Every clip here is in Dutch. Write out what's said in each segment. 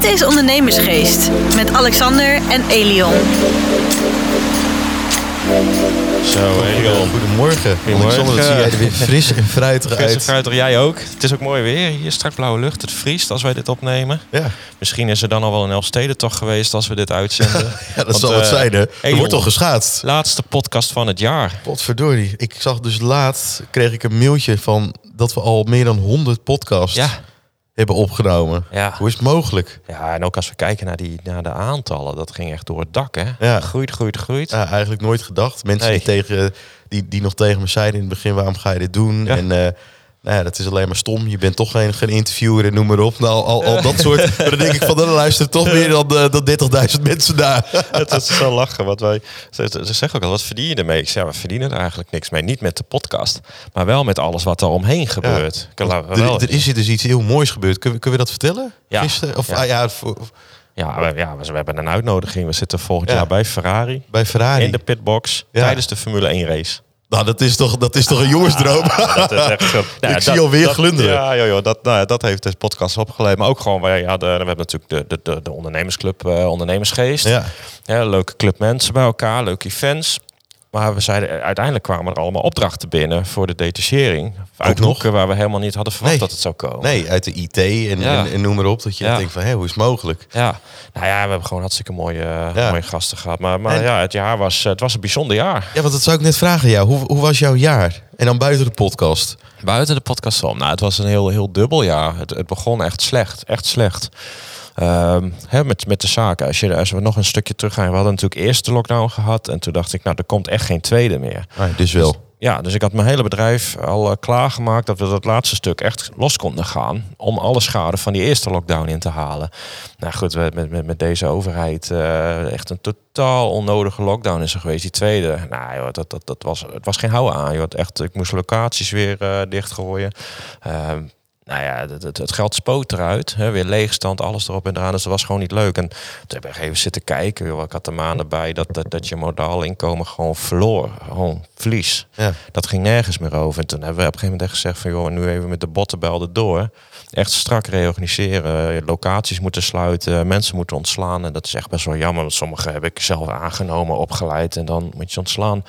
Dit is Ondernemersgeest met Alexander en Elion. Zo, Egon. Goedemorgen. Goedemorgen. Alexander, dat zie jij er weer fris en fruitig uit. fruit, jij ook. Het is ook mooi weer. Hier strak blauwe lucht. Het vriest als wij dit opnemen. Ja, Misschien is er dan al wel een Elfsteden toch geweest als we dit uitzenden. ja dat Want, zal het eh, zijn, hè. Er Egon, wordt al geschaatst. Laatste podcast van het jaar. Potverdorie. Ik zag dus laatst, kreeg ik een mailtje van dat we al meer dan 100 podcasts Ja, hebben opgenomen. ja. Hoe is het mogelijk? ja, en ook als we kijken naar, die, naar de aantallen. Dat ging echt door het dak, hè? Ja. Groeit, groeit, groeit. Ja, eigenlijk nooit gedacht. Mensen Nee. die, tegen, die, die nog tegen me zeiden in het begin, waarom ga je dit doen? Ja. En eh, nou ja, dat is alleen maar stom. Je bent toch geen, geen interviewer en noem maar op. Nou, al, al dat soort. Maar dan denk ik van, dan luisteren toch meer dan, eh, dan 30.000 mensen naar. Het is zo lachen, want wij, ze, ze zeggen ook al, wat verdien je ermee? Ik zeg, ja, we verdienen er eigenlijk niks mee. Niet met de podcast, maar wel met alles wat er omheen gebeurt. Laat- Er, wel- er is hier dus iets heel moois gebeurd. Kunnen we, kunnen we dat vertellen? Ja. Gisteren? Of Ja. ah, ja, voor- Ja, we, ja, we hebben een uitnodiging. We zitten volgend Ja. jaar bij Ferrari. bij Ferrari. In de pitbox. Ja. Tijdens de Formule 1 race. Nou, dat is toch, dat is toch een jongensdroom? Dat is echt zo. Ik zie alweer glunderen. Ja, joh, joh, dat, nou, ja, dat heeft de podcast opgeleverd. Maar ook gewoon, wij, ja, de, we hebben natuurlijk de, de, de, de ondernemersclub, eh, ondernemersgeest. ja. Ja, leuke club mensen bij elkaar, leuke events. Maar we zeiden, eh, uiteindelijk kwamen er allemaal opdrachten binnen voor de detachering. Uit nog? hoeken waar we helemaal niet hadden verwacht Nee. dat het zou komen. Nee, uit de IT en, Ja. en, en noem maar op. Dat je Ja. denkt van, hé, hoe is het mogelijk? Ja, nou ja, we hebben gewoon hartstikke mooie, eh, Ja. mooie gasten gehad. Maar, maar En- ja, het jaar was, het was een bijzonder jaar. Ja, want dat zou ik net vragen. Ja, hoe, hoe was jouw jaar? En dan buiten de podcast. Buiten de podcast om. Nou, het was een heel, heel dubbel jaar. Het, het begon echt slecht. Echt slecht. Ehm, hè, met, met de zaken. Als, je, als we nog een stukje teruggaan. We hadden natuurlijk eerst de lockdown gehad. En toen dacht ik, nou, er komt echt geen tweede meer. dus wel. Ja, dus ik had mijn hele bedrijf al eh, klaargemaakt dat we dat laatste stuk echt los konden gaan. Om alle schade van die eerste lockdown in te halen. Nou goed, we- met, met, met deze overheid eh, echt een totaal onnodige lockdown is er geweest. Die tweede, nou joh, dat, dat, dat was, het was geen houden aan. Joh. Echt, ik moest locaties weer eh, dichtgooien. Ehm, nou ja, het, het, het geld spoot eruit. Hè, weer leegstand, alles erop en eraan. Dus dat was gewoon niet leuk. En toen heb ik even zitten kijken. Joh. Ik had de maanden bij dat, dat, dat je modaal inkomen gewoon verloor. Gewoon verlies. Ja. Dat ging nergens meer over. En toen hebben we op een gegeven moment echt gezegd van... joh, nu even met de bottenbel erdoor. Echt strak reorganiseren. Locaties moeten sluiten. Mensen moeten ontslaan. En dat is echt best wel jammer. Want sommige heb ik zelf aangenomen, opgeleid. En dan moet je ontslaan.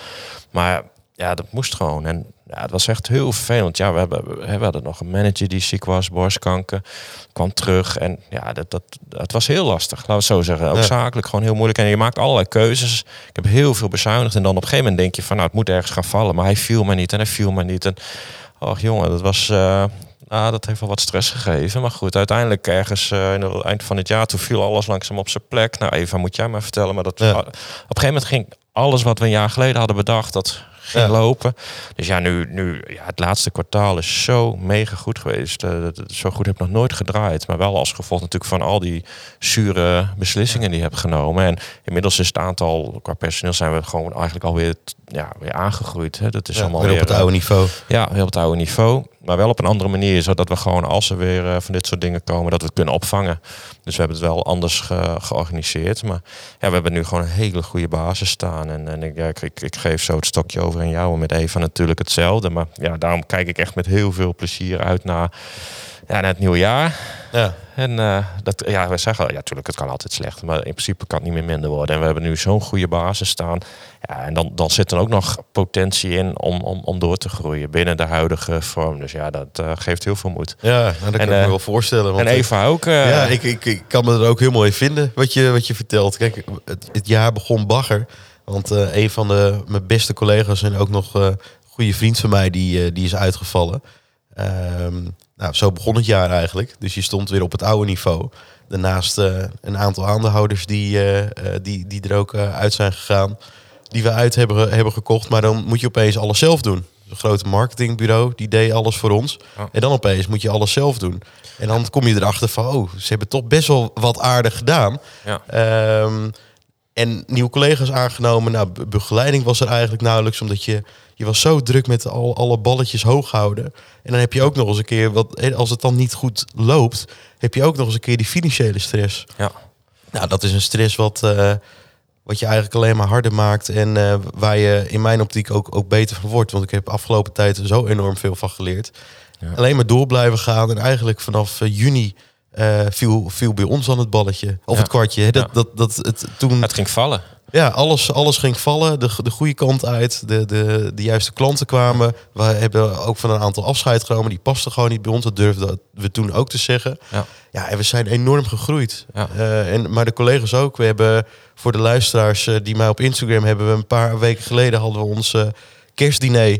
Maar ja, dat moest gewoon. En ja, het was echt heel vervelend. Ja, we, hebben, we hadden nog een manager die ziek was, borstkanker. Kwam terug. En ja, dat, dat, het was heel lastig. Laten we het zo zeggen. Ook Ja. zakelijk gewoon heel moeilijk. En je maakt allerlei keuzes. Ik heb heel veel bezuinigd. En dan op een gegeven moment denk je van... nou, het moet ergens gaan vallen. Maar hij viel me niet en hij viel me niet. En ach jongen, dat was... nou, dat heeft wel wat stress gegeven. Maar goed, uiteindelijk ergens eh, in het eind van het jaar... toen viel alles langzaam op zijn plek. Nou, Eva, moet jij maar vertellen. Maar dat, Ja. op een gegeven moment ging alles wat we een jaar geleden hadden bedacht... dat ging Ja. lopen. Dus ja, nu, nu ja, het laatste kwartaal is zo mega goed geweest. Eh, zo goed heb ik nog nooit gedraaid. Maar wel als gevolg natuurlijk van al die zure beslissingen die je hebt genomen. En inmiddels is het aantal qua personeel zijn we gewoon eigenlijk alweer ja, weer aangegroeid. Hè. Dat is Ja, allemaal weer op het eh, oude niveau. ja, heel op het oude niveau. Maar wel op een andere manier, zodat we gewoon als er weer eh, van dit soort dingen komen, dat we het kunnen opvangen. Dus we hebben het wel anders ge- georganiseerd. Maar ja, we hebben nu gewoon een hele goede basis staan. En, en ik, ja, ik, ik, ik geef zo het stokje over aan jou en met Eva natuurlijk hetzelfde. Maar ja, daarom kijk ik echt met heel veel plezier uit naar, ja, naar het nieuwe jaar. Ja. En eh, dat, ja, we zeggen, ja, natuurlijk, het kan altijd slecht, maar in principe kan het niet meer minder worden. En we hebben nu zo'n goede basis staan. Ja, en dan, dan zit er ook nog potentie in om, om, om door te groeien binnen de huidige vorm. Dus ja, dat eh, geeft heel veel moed. Ja, nou, dat kan En, ik me eh, wel voorstellen. Want en Eva ook. ja, ik, ik, ik kan me er ook helemaal in vinden wat je, wat je vertelt. Kijk, het, het jaar begon bagger. Want een van de, mijn beste collega's en ook nog goede vriend van mij, die, die is uitgevallen. Ehm, nou, zo begon het jaar eigenlijk. Dus je stond weer op het oude niveau. Daarnaast eh, een aantal aandeelhouders die, eh, eh, die, die er ook uit zijn gegaan. Die we uit hebben, hebben gekocht. Maar dan moet je opeens alles zelf doen. Een grote marketingbureau, die deed alles voor ons. En dan opeens moet je alles zelf doen. En dan kom je erachter van, oh, ze hebben toch best wel wat aardig gedaan. Ja. Ehm, en nieuwe collega's aangenomen. Nou, be- begeleiding was er eigenlijk nauwelijks, omdat je, je was zo druk met al, alle balletjes hoog houden. En dan heb je ook nog eens een keer, wat, als het dan niet goed loopt, heb je ook nog eens een keer die financiële stress. Ja. Nou, dat is een stress wat, eh, wat je eigenlijk alleen maar harder maakt. En eh, waar je in mijn optiek ook, ook beter van wordt. Want ik heb afgelopen tijd zo enorm veel van geleerd. Ja. Alleen maar door blijven gaan. En eigenlijk vanaf eh, juni viel, viel bij ons aan het balletje. Of Ja. het kwartje. Hè? Dat, Ja. dat, dat, het, toen, Het ging vallen. Ja, alles, alles ging vallen. De, de goede kant uit. De, de, de juiste klanten kwamen. We hebben ook van een aantal afscheid genomen. Die pasten gewoon niet bij ons. Dat durfden we toen ook te zeggen. Ja. Ja, en we zijn enorm gegroeid. Ja. Eh, en, maar de collega's ook. We hebben voor de luisteraars eh, die mij op Instagram hebben... we een paar weken geleden hadden we ons eh, kerstdiner.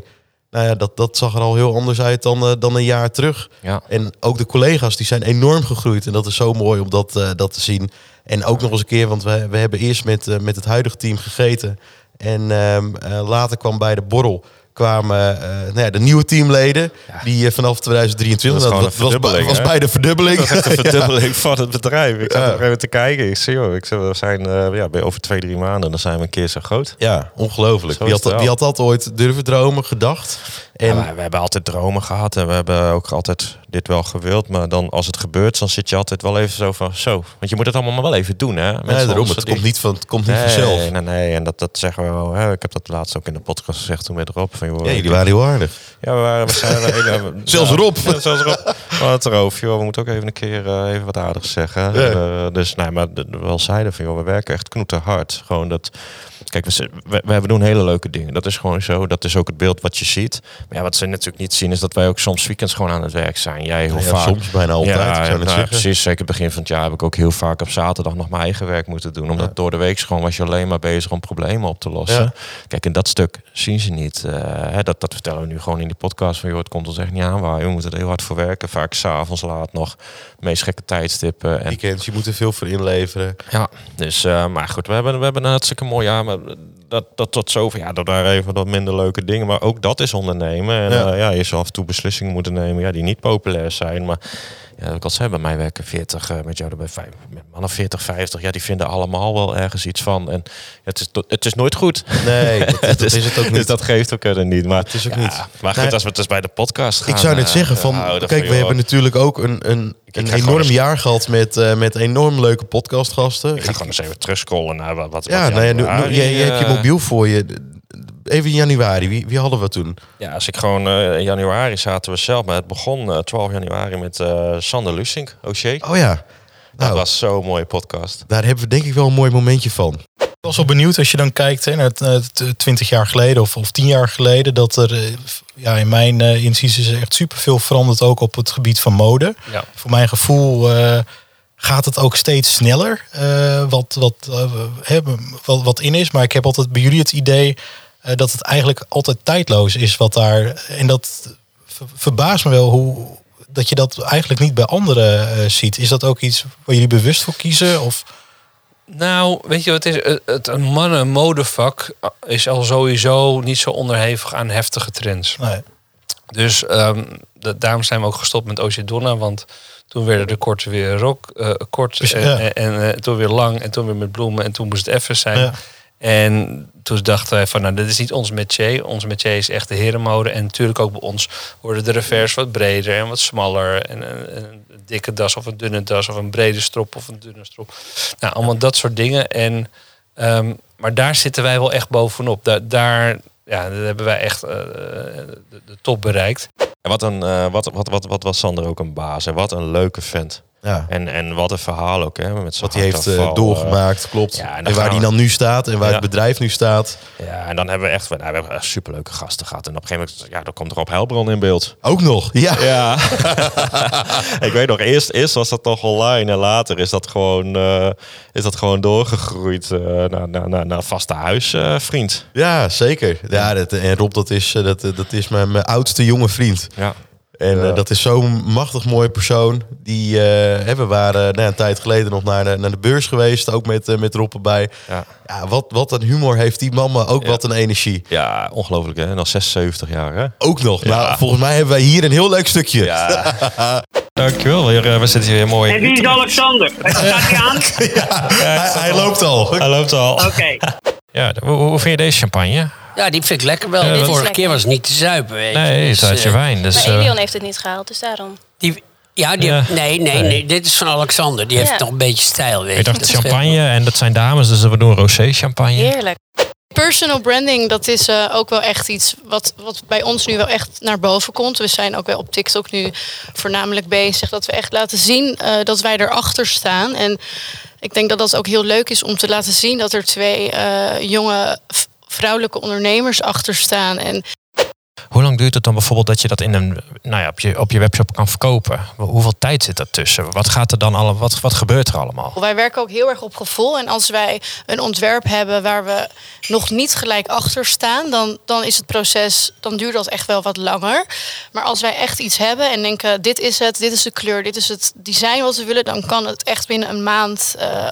Nou ja, dat, dat zag er al heel anders uit dan, dan een jaar terug. Ja. En ook de collega's die zijn enorm gegroeid. En dat is zo mooi om dat, dat te zien. En ook nog eens een keer, want we, we hebben eerst met, eh, met het huidige team gegeten. En ehm, eh, later kwam bij de borrel kwamen eh, nou ja, de nieuwe teamleden. Die vanaf 2023, Dat was, was, bij de verdubbeling. Dat een verdubbeling van het bedrijf. Ik zat er even te kijken. Ik zie, joh, ik zeg, we zijn ja, bij over twee, drie maanden. Dan zijn we een keer zo groot. Ja, ongelooflijk. Wie had, wie had dat ooit durven dromen, gedacht? En En we, hebben altijd dromen gehad en we hebben ook altijd dit wel gewild. Maar dan als het gebeurt, dan zit je altijd wel even zo van zo. Want je moet het allemaal maar wel even doen, hè? nee, Mensen daarom, ons het die- komt niet, van, het komt niet nee, vanzelf. Nee, nee, nee. En dat, dat zeggen we wel. Hè? Ik heb dat laatst ook in de podcast gezegd toen met Rob. Van, joh, Ja, jullie waren heel aardig. Ja, we waren, hele, Zelfs ja, Rob. Ja, zelfs Rob. Het erover, joh, we moeten ook even een keer eh, even wat aardigs zeggen. Ja. Eh, dus nee, maar de- wel zeiden van, joh, we werken echt knoeterhard. Gewoon dat, kijk, we, we, we doen hele leuke dingen. Dat is gewoon zo. Dat is ook het beeld wat je ziet. Maar ja, wat ze natuurlijk niet zien, is dat wij ook soms weekends gewoon aan het werk zijn. Jij heel Ja, vaak. soms bijna altijd, Ja, zou nou, precies. Zeker begin van het jaar heb ik ook heel vaak op zaterdag nog mijn eigen werk moeten doen. Omdat Ja. door de week gewoon was je alleen maar bezig om problemen op te lossen. Kijk, en dat stuk zien ze niet. Eh, hè, dat, dat vertellen we nu gewoon in die podcast. Van, joh, het komt ons echt niet aan waar. We moeten er heel hard voor werken. Vaak s'avonds laat nog. Meest gekke tijdstippen. En, Weekends, je moet er veel voor inleveren. ja, dus, eh, maar goed, we hebben, we hebben een hartstikke mooi jaar. Maar dat, dat tot zover, ja, door daar even wat minder leuke dingen. Maar ook dat is ondernemen. En Ja. ja, ja je zal af en toe beslissingen moeten nemen ja, die niet populair zijn. Maar ja, ik al zei, bij mij werken 40, eh, met jou erbij vijf, met mannen 40, 50. Ja, die vinden allemaal wel ergens iets van. En het is, het is nooit goed. Nee, dat, dat Dus- is het ook Dus niet. dat geeft ook er niet. Maar Het is ook ja, niet. Maar goed, Nee. als we het dus bij de podcast gaan. Ik zou net eh, zeggen van, kijk, van, we joh, hebben natuurlijk ook een, een, een enorm eens- jaar gehad met, eh, met enorm leuke podcastgasten. Ik ga gewoon eens even terugscrollen naar wat. wat ja, wat nou ja, nu, januari, nu- jij, jij hebt je mobiel voor je. Even in januari, wie, wie hadden we toen? Ja, als ik gewoon eh, in januari zaten we zelf, maar het begon eh, 12 januari met eh, Sander Lusink, O'Shea. Oh ja, Dat nou, was zo'n mooie podcast. daar hebben we denk ik wel een mooi momentje van. Ik was wel benieuwd als je dan kijkt hè, naar het, eh, t- 20 jaar geleden of, of 10 jaar geleden. Dat er eh, ja, in mijn eh inziens is echt superveel veranderd ook op het gebied van mode. Ja. Voor mijn gevoel eh, gaat het ook steeds sneller. eh, wat, wat, eh, hè, wat, wat in is. Maar ik heb altijd bij jullie het idee eh, dat het eigenlijk altijd tijdloos is wat daar. En dat ver- verbaast me wel hoe dat je dat eigenlijk niet bij anderen eh, ziet. Is dat ook iets waar jullie bewust voor kiezen? Of Nou, weet je wat het is? Het, het een mannen-modevak is al sowieso niet zo onderhevig aan heftige trends. nee. Dus ehm, da- daarom zijn we ook gestopt met Oceadonna. Want toen werden de korten weer rok, eh, kort en, ja. en, en, eh, toen weer lang. En toen weer met bloemen. En toen moest het even zijn. Ja. En toen dachten wij van, nou, dit is niet ons métier. Ons métier is echt de herenmode. En natuurlijk ook bij ons worden de revers wat breder en wat smaller. En een, dikke das of een dunne das of een brede strop of een dunne strop. Nou, allemaal dat soort dingen. En, ehm, maar daar zitten wij wel echt bovenop. Daar, ja, hebben wij echt eh, de, de top bereikt. En wat, een, eh, wat, wat, wat, wat was Sander ook een baas en wat een leuke vent. Ja. En, en wat een verhaal ook, hè, met Wat hij heeft eh, hartaanval, doorgemaakt, klopt. ja, en waar hij we- dan nu staat en waar Ja. het bedrijf nu staat. eh, ja, en dan hebben we echt nou, we hebben echt superleuke gasten gehad. En op een gegeven moment, ja, dan komt op Helbron in beeld. Ook nog, ja. Ja. ik weet nog, eerst, eerst was dat nog online en later is dat gewoon, eh, is dat gewoon doorgegroeid eh, naar, naar, naar, naar vaste huisvriend. Ja, zeker. Ja, dat, en Rob, dat is, eh, dat, dat is mijn, mijn oudste jonge vriend. ja. En Ja. eh, dat is zo'n machtig mooie persoon. Die, eh, hè, we waren nou, een tijd geleden nog naar de, naar de beurs geweest. Ook met, eh, met Rob erbij. Ja. Ja, wat, wat een humor heeft die man, maar ook Ja. wat een energie. ja, ongelooflijk hè, nog 76 jaar hè. Ook nog. Ja. Nou, volgens mij hebben wij hier een heel leuk stukje. Ja. Dankjewel, weer, eh, we zitten hier mooi. En wie is Alexander? Staat hij aan? hij, hij loopt al. Hij loopt al. Oké. Ja, hoe, hoe vind je deze champagne? Ja, die vind ik lekker wel. Ja, de dat- vorige lekker. keer was het niet te zuipen, weet je. Nee, het Dus, is uit je eh, wijn. Dus, Maar eh, Elion heeft het niet gehaald, dus daarom. Die, ja, die, Ja. nee, nee, nee, dit is van Alexander. Die Ja. heeft nog een beetje stijl, weet je. ik dacht Dat champagne en dat zijn dames, dus we doen rosé champagne. Heerlijk. personal branding, dat is eh, ook wel echt iets wat, wat bij ons nu wel echt naar boven komt. We zijn ook wel op TikTok nu voornamelijk bezig dat we echt laten zien eh, dat wij erachter staan. En ik denk dat dat ook heel leuk is om te laten zien dat er twee eh, jonge vrouwelijke ondernemers achter staan. En Hoe lang duurt het dan bijvoorbeeld dat je dat in een, nou ja, op, je, op je webshop kan verkopen? Hoeveel tijd zit er tussen? Wat gaat er dan alle, wat, wat gebeurt er allemaal? Wij werken ook heel erg op gevoel. En als wij een ontwerp hebben waar we nog niet gelijk achter staan, dan, dan is het proces, dan duurt dat echt wel wat langer. Maar als wij echt iets hebben en denken, dit is het, dit is de kleur, dit is het design wat we willen, dan kan het echt binnen een maand. eh,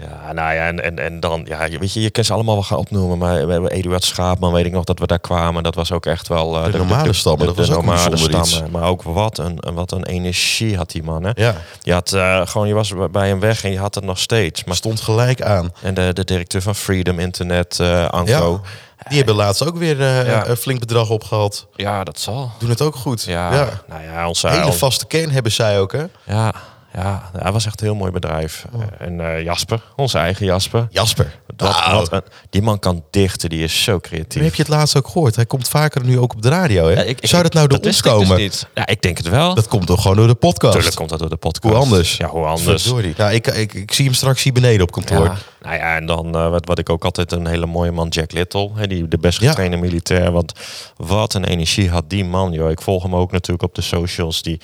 Ja, nou ja, en, en, en dan, ja, je- weet je, je kunt ze allemaal wel gaan opnoemen, maar we hebben Eduard Schaapman, weet ik nog dat we daar kwamen. Dat was ook echt wel... eh, De normale stammen, dat was ook normale stammen. Maar ook wat een, wat een energie had die man, hè. Ja, Je had eh, gewoon, je was bij hem weg en je had het nog steeds. Maar stond gelijk aan. En de, de directeur van Freedom Internet, eh Anko. Die hebben laatst ook weer Ja. een flink bedrag opgehaald. Ja, dat zal. Doen het ook goed. Ja, ja. nou ja, onze Hele vaste kern hebben zij ook, hè? Ja, ja, dat was echt een heel mooi bedrijf. Oh. En eh, Jasper, onze eigen Jasper. Jasper. Wat, Nou. wat een- die man kan dichten, die is zo Maar creatief. heb je het laatst ook gehoord? Hij komt vaker nu ook op de radio, hè? Ja, ik- ik- Zou dat nou door ons wist ik dus komen? niet. Ja, ik denk het wel. dat komt toch gewoon door de podcast? Natuurlijk komt dat door de podcast. Hoe anders? Ja, hoe anders. Verdorie. Nou, ik, ik, ik zie hem straks hier beneden op kantoor. Ja, nou ja, en dan eh, wat, wat ik ook altijd een hele mooie man, Jack Little, hè, die de best Ja. getrainde militair. Want wat een energie had die man, joh. Ik volg hem ook natuurlijk op de socials. Die,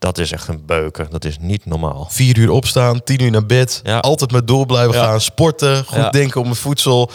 dat is echt een beuker. Dat is niet normaal. Vier uur opstaan, tien uur naar bed. Ja. Altijd maar door blijven Ja. gaan. Sporten, goed denken om het voedsel.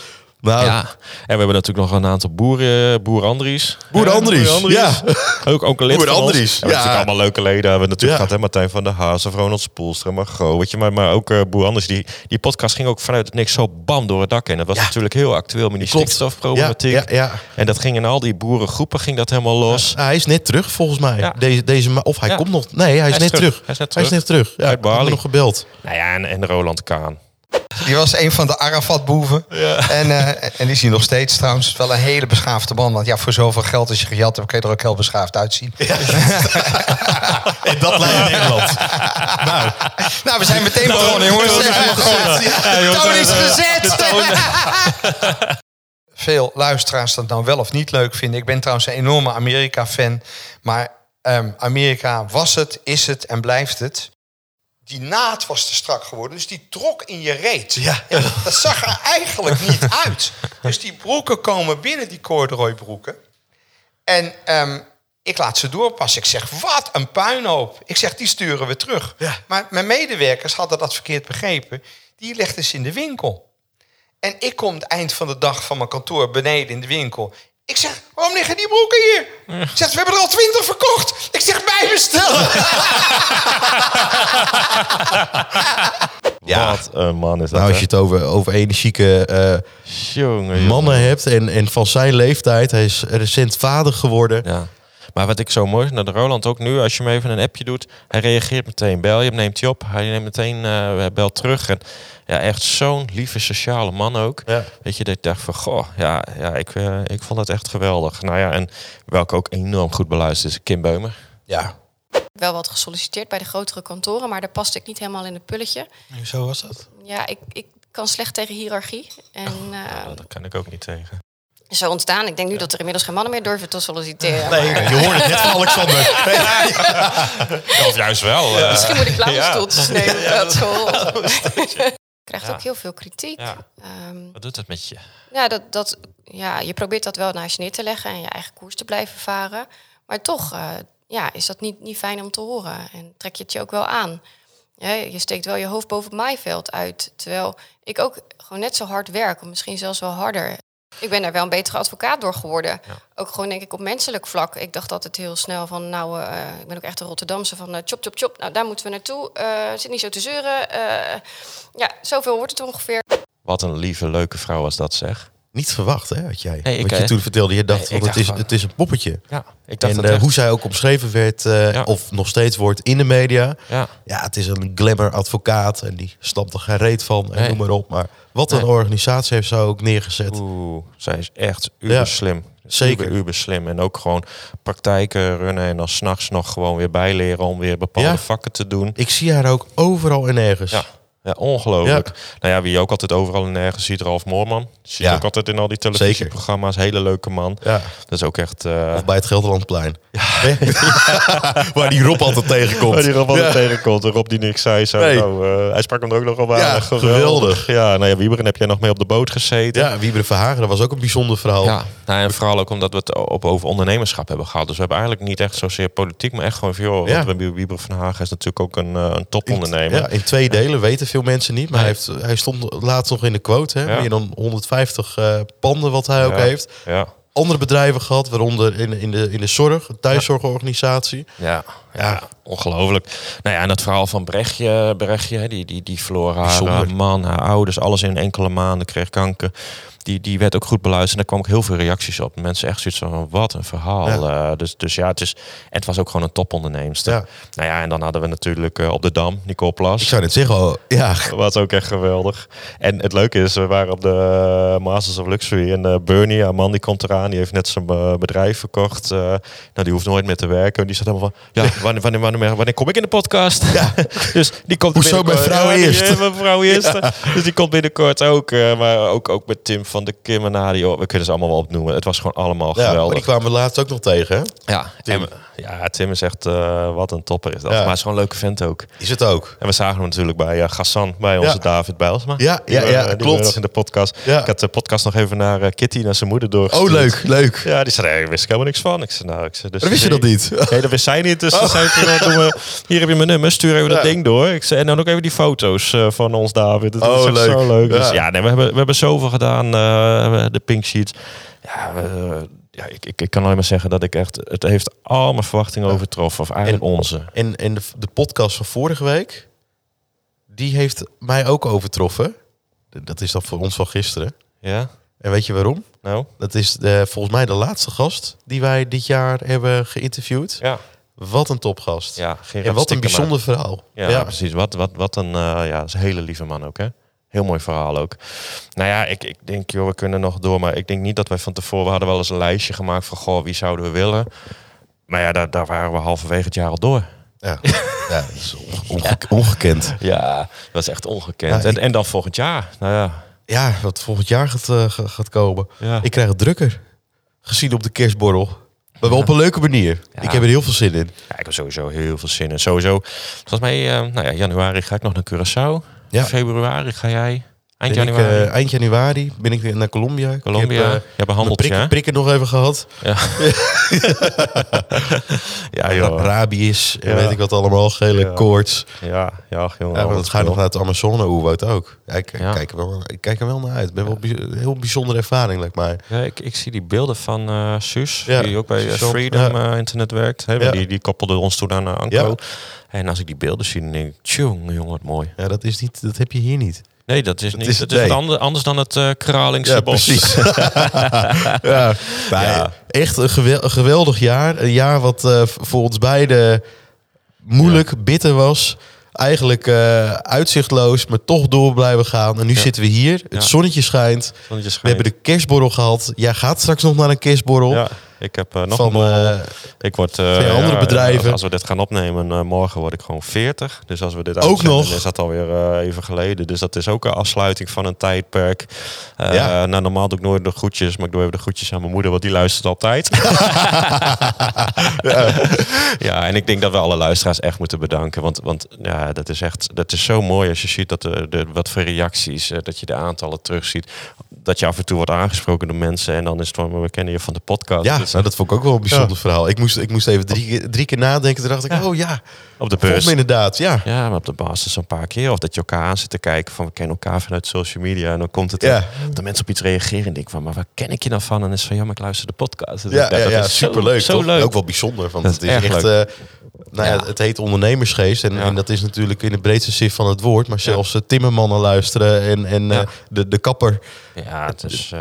Nou, Ja, en we hebben natuurlijk nog een aantal boeren, boer Andries. Boer Andries, ja. Ook, ook een lid Boer. Andries, Ja, natuurlijk allemaal leuke leden. We hebben natuurlijk Ja. gehad, hè, Martijn van der Haas, of Ronald Spoelstra, Margot, weet je. Maar, maar ook eh, Boer Andries, die, die podcast ging ook vanuit het niks zo bam door het dak in. Dat was Ja. natuurlijk heel actueel met die Klopt. stikstofproblematiek. Ja, ja, ja. En dat ging in al die boerengroepen ging dat helemaal los. Hij is net terug, volgens mij. Ja. Deze, deze, of hij Ja. komt nog... Nee, hij is, is net terug. terug. Hij is net Hij is terug. net terug. Ja, ik heb nog gebeld. Nou ja, en, en Roland Kaan. Die was een van de Arafat-boeven. En, eh, en die is hij nog steeds trouwens. Wel een hele beschaafde man. Want ja, voor zoveel geld als je gejat hebt, kan je er ook heel beschaafd uitzien. En dat lijkt Nederland. nou, Nou, we zijn meteen begonnen, jongens. toon is gezet. Veel luisteraars dat nou wel of niet leuk vinden. Ik ben trouwens een enorme Amerika-fan. Maar ehm, Amerika was het, is het en blijft het. Die naad was te strak geworden, dus die trok in je reet. Ja. dat zag er eigenlijk niet uit. Dus die broeken komen binnen, die corduroybroeken. En ehm, ik laat ze doorpassen. Ik zeg, wat een puinhoop. Ik zeg, die sturen we terug. Ja. Maar mijn medewerkers hadden dat verkeerd begrepen. Die legden ze in de winkel. En ik kom het eind van de dag van mijn kantoor beneden in de winkel. Ik zeg, waarom liggen die broeken hier? Ik zeg, we hebben er al twintig verkocht. Ik zeg, bijbestellen. Ja. Wat een man is dat, nou, als hè? je het over, over energieke eh, Jongen, jongen. mannen hebt en, en van zijn leeftijd. Hij is recent vader geworden. Ja. Maar wat ik zo mooi vind, dat Roland ook nu, als je hem even een appje doet, hij reageert meteen. Bel je hem, neemt hij op. Hij neemt meteen, eh belt terug. En ja, echt zo'n lieve sociale man ook. Ja. Weet je, dat ik dacht van, goh, ja, ja ik, eh, ik vond het echt geweldig. Nou ja, en welke ook enorm goed beluisterd is, Kim Beumer. Ja. wel wat gesolliciteerd bij de grotere kantoren, maar daar paste ik niet helemaal in het pulletje. Zo was dat. Ja, ik, ik kan slecht tegen hiërarchie. En eh, Daar kan ik ook niet tegen. Zo ontstaan. Ik denk nu dat er inmiddels geen mannen meer durven te solliciteren. Nee, maar, je hoorde het net van Alexander. Of juist wel. eh. Misschien moet ik blauwe Ja. stoeltjes nemen. Ja, zo. Je krijgt Ja. ook heel veel kritiek. Ja. Ehm, Wat doet het met je? ja, dat, dat, ja, je probeert dat wel naast je neer te leggen en je eigen koers te blijven varen. Maar toch eh, ja, is dat niet, niet fijn om te horen. En trek je het je ook wel aan. Ja, je steekt wel je hoofd boven het maaiveld uit. Terwijl ik ook gewoon net zo hard werk, of misschien zelfs wel harder. Ik ben daar wel een betere advocaat door geworden. Ook gewoon denk ik op menselijk vlak. Ik dacht altijd heel snel van, nou, eh, ik ben ook echt een Rotterdamse van eh, chop, chop, chop. Nou, daar moeten we naartoe. Eh zit niet zo te zeuren. Eh, ja, zoveel wordt het ongeveer. Wat een lieve, leuke vrouw was dat, zeg. Niet verwacht, hè, had jij. Nee, ik, Wat je toen vertelde. Je dacht, nee, want het, is, van- het is een poppetje. Ja, ik dacht En dat echt. hoe zij ook omschreven werd, eh, Ja. of nog steeds wordt in de media. Ja. Ja, het is een glamour advocaat en die snapt er geen reet van en Nee. noem maar op. Maar wat een Nee. organisatie heeft zij ook neergezet. Oeh, zij is echt uber Ja, slim. zeker. Uber, uber slim. En ook gewoon praktijken runnen en dan s'nachts nog gewoon weer bijleren om weer bepaalde Ja. vakken te doen. Ik zie haar ook overal en ergens. Ja. Ja, ongelooflijk. Nou ja, wie je ook altijd overal en nergens ziet, Ralf Moorman. Zie je Ja. ook altijd in al die televisieprogramma's. Hele leuke man. Ja. Dat is ook echt... eh, Of bij het Gelderlandplein. Waar die Rob altijd tegenkomt. Waar die Rob altijd tegenkomt. En Rob die niks zei. Zo, Nee. nou, eh, hij sprak hem er ook nog op aan. Ja, geweldig. Ja, nou ja, Wieberen heb jij nog mee op de boot gezeten. Ja, Wieberen Verhagen, dat was ook een bijzonder verhaal. Ja, nou, en vooral ook omdat we het op, over ondernemerschap hebben gehad. Dus we hebben eigenlijk niet echt zozeer politiek, maar echt gewoon van... Joh, Ja. want Wieberen van Hagen is natuurlijk ook een, eh, een topondernemer. Ja, in twee delen weten veel mensen niet. Maar hij, heeft, hij stond laatst nog in de quote. Hè? Ja. Meer dan 150 eh, panden wat hij ook Ja. heeft. Ja. Andere bedrijven gehad, waaronder in, in, de, in de zorg, een thuiszorgorganisatie. Ja, ja, ongelooflijk. Nou ja, en dat verhaal van Brechtje, Brechtje die, die, die verloor haar Bijzonder. man, haar ouders, alles in enkele maanden, kreeg kanker. Die, die werd ook goed beluisterd. En daar kwam ook heel veel reacties op. Mensen echt zoiets van, wat een verhaal. Ja. Eh, dus, dus ja, het, is, en het was ook gewoon een toponderneemster. Ja. Nou ja, en dan hadden we natuurlijk eh, op de Dam, Nicole Plas. Ik zou net zeggen, oh, ja, was ook echt geweldig. En het leuke is, we waren op de Masters of Luxury. En eh, Bernie, haar man, die komt eraan. Die heeft net zijn bedrijf verkocht. Nou, die hoeft nooit meer te werken. Die zat helemaal van, ja, wanneer, wanneer, wanneer, wanneer kom ik in de podcast? dus die komt Hoezo binnenkort- mijn vrouw Ja, eerst? eh, mijn vrouw eerst. Dus die komt binnenkort ook. eh, maar ook, ook met Tim van de Kim en Nadia. We kunnen ze allemaal wel opnoemen. Het was gewoon allemaal ja maar geweldig. die kwamen we laatst ook nog tegen. Hè? Ja, Tim. En, ja, Tim is echt, eh, wat een topper is dat. Ja. Maar hij is gewoon een leuke vent ook. Is het ook. En we zagen hem natuurlijk bij uh, Gassan, bij onze Ja. David Bijlsma. Ja, ja, ja, die klopt. in de podcast. Ja. Ik had de podcast nog even naar eh, Kitty, naar zijn moeder Oh, doorgestuurd. leuk, leuk. Ja, die zei, ik wist ik helemaal niks van. Ik zei, nou, ik zei, dus wist je dat niet? Nee, dat wist zij niet. Dus zei, eh, hier heb je mijn nummer, stuur even dat ding door. Ik zei, en dan ook even die foto's eh, van ons, David. Dat Oh, is leuk. zo leuk. Dus Ja. nee, we, hebben, we hebben zoveel gedaan. eh, de Pink Sheets. Ja, ja ik, ik, ik kan alleen maar zeggen dat ik echt... Het heeft al mijn verwachtingen overtroffen. Of eigenlijk onze. En, en de, de podcast van vorige week, die heeft mij ook overtroffen. Dat is dan voor ons van gisteren. Ja? En weet je waarom? Nou? Dat is de, volgens mij de laatste gast die wij dit jaar hebben geïnterviewd. Ja. Wat een topgast. Ja, en wat een bijzonder verhaal. Ja, precies. Wat, wat, wat een, eh, ja, is een hele lieve man ook, hè? Heel mooi verhaal ook. Nou ja, ik, ik denk, joh, we kunnen nog door. Maar ik denk niet dat wij van tevoren... We hadden wel eens een lijstje gemaakt van, goh, wie zouden we willen? Maar ja, daar, daar waren we halverwege het jaar al door. Ja, ja dat is onge- ongekend. Ja, dat is echt ongekend. Ik- en, en dan volgend jaar. Nou ja, Ja, wat volgend jaar gaat, ga- gaat komen. Ja. Ik krijg het drukker. Gezien op de kerstborrel. Maar wel op een leuke manier. Ja. Ik heb er heel veel zin in. ja, ik heb sowieso heel veel zin in. Sowieso, volgens mij, eh, nou ja, januari ga ik nog naar Curaçao. Ja. Februari ga jij. Eind ik, januari. eh, eind januari ben ik naar Colombia. Colombia. eh, Je hebt een mijn handeltje, prikken, nog even gehad. Ja. ja, joh. Rabies Ja. weet ik wat allemaal. Gele Ja. koorts. Ja, ja, jongen. Ja, want het gaat nog naar het Amazone hoe ook. Ik. Kijk er wel, ik kijk er wel naar uit. Ik ben wel een heel bijzondere ervaring, lijkt mij. Ja, ik, ik zie die beelden van eh Suus, die ook bij Freedom Internet werkt. Hè? Die, die koppelde ons toen aan uh, Anko. En als ik die beelden zie, dan denk ik, tjonge jongen, wat mooi. Ja, dat, is niet, dat heb je hier niet. Nee, dat is niet. is- dat is nee. wat ander- anders dan het eh Kralingse bos. ja, nee, Ja. Echt een, gewel- een geweldig jaar. Een jaar wat eh, voor ons beiden moeilijk, bitter was. Eigenlijk eh, uitzichtloos, maar toch door blijven gaan. En nu Ja. zitten we hier. Het Ja. zonnetje schijnt. Zonnetje We schijnt. hebben de kerstborrel gehad. Jij gaat straks nog naar een kerstborrel. Ik heb eh, nog Van, een eh, Ik word, eh, twee andere bedrijven. Als we dit gaan opnemen, morgen word ik gewoon 40. Dus als we dit Ook nog? is dat alweer even geleden. Dus dat is ook een afsluiting van een tijdperk. Ja. nou, normaal doe ik nooit de groetjes, maar ik doe even de groetjes aan mijn moeder, want die luistert altijd. ja. en ik denk dat we alle luisteraars echt moeten bedanken. Want, want ja, dat is echt dat is zo mooi als je ziet dat er de, wat voor reacties, dat je de aantallen terugziet. Dat je af en toe wordt aangesproken door mensen en dan is het van, we kennen je van de podcast. Ja, Dus nou, dat vond ik ook wel een bijzonder verhaal. Ik moest, ik moest even drie, keer- drie keer nadenken. Toen dacht ik, oh ja, op de beurs. inderdaad. Ja, Ja, maar op de basis een paar keer. Of dat je elkaar aan zit te kijken van we kennen elkaar vanuit social media. En dan komt het Ja. dat mensen op iets reageren en denk van, maar waar ken ik je dan van? En dan is van, ja, maar ik luister de podcast. Dus ja, dat ja, ja is zo- superleuk. Zo toch? leuk. Ook wel bijzonder. Want Dat het is echt... nou ja, Ja. het heet ondernemersgeest. En, Ja. en dat is natuurlijk in de breedste zin van het woord. Maar zelfs eh, timmermannen luisteren en, en eh, Ja. de, de kapper. Ja, het is, eh,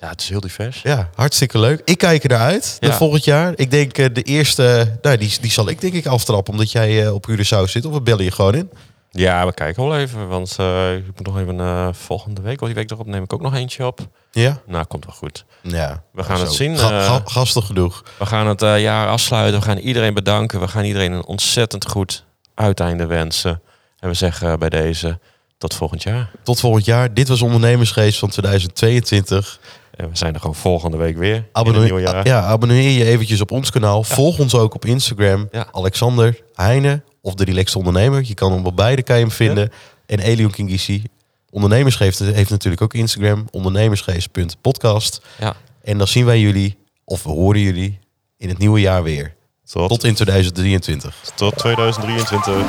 ja, het is heel divers. Ja, hartstikke leuk. Ik kijk er naar uit Ja. volgend jaar. Ik denk de eerste, nou, die, die zal ik denk ik aftrappen. Omdat jij op Curaçao zit. Of we bellen je gewoon in. Ja, we kijken wel even. Want eh, ik moet nog even eh, volgende week of die week erop neem ik ook nog eentje op. Ja? Nou, komt wel goed. Ja. We gaan Zo. het zien. Ga- eh. ga- gastig genoeg. We gaan het jaar afsluiten. We gaan iedereen bedanken. We gaan iedereen een ontzettend goed uiteinde wensen. En we zeggen bij deze Tot volgend jaar. Tot volgend jaar. Dit was Ondernemersgeest van 2022. En we zijn er gewoon volgende week weer. Abonneer, ja, abonneer je eventjes op ons kanaal. Volg ons ook op Instagram. Ja. Alexander Heijnen of de Relaxed Ondernemer. Je kan hem op beide kan je hem vinden. En Elion Kingisi. Ondernemersgeest heeft natuurlijk ook Instagram. Ondernemersgeest.podcast. Ja. En dan zien wij jullie, of we horen jullie, in het nieuwe jaar weer. Tot, Tot in 2023. tot 2023.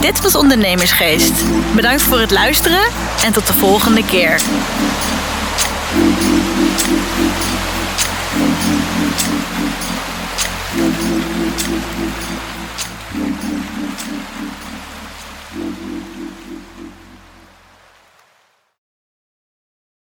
Dit was Ondernemersgeest. Bedankt voor het luisteren en tot de volgende keer.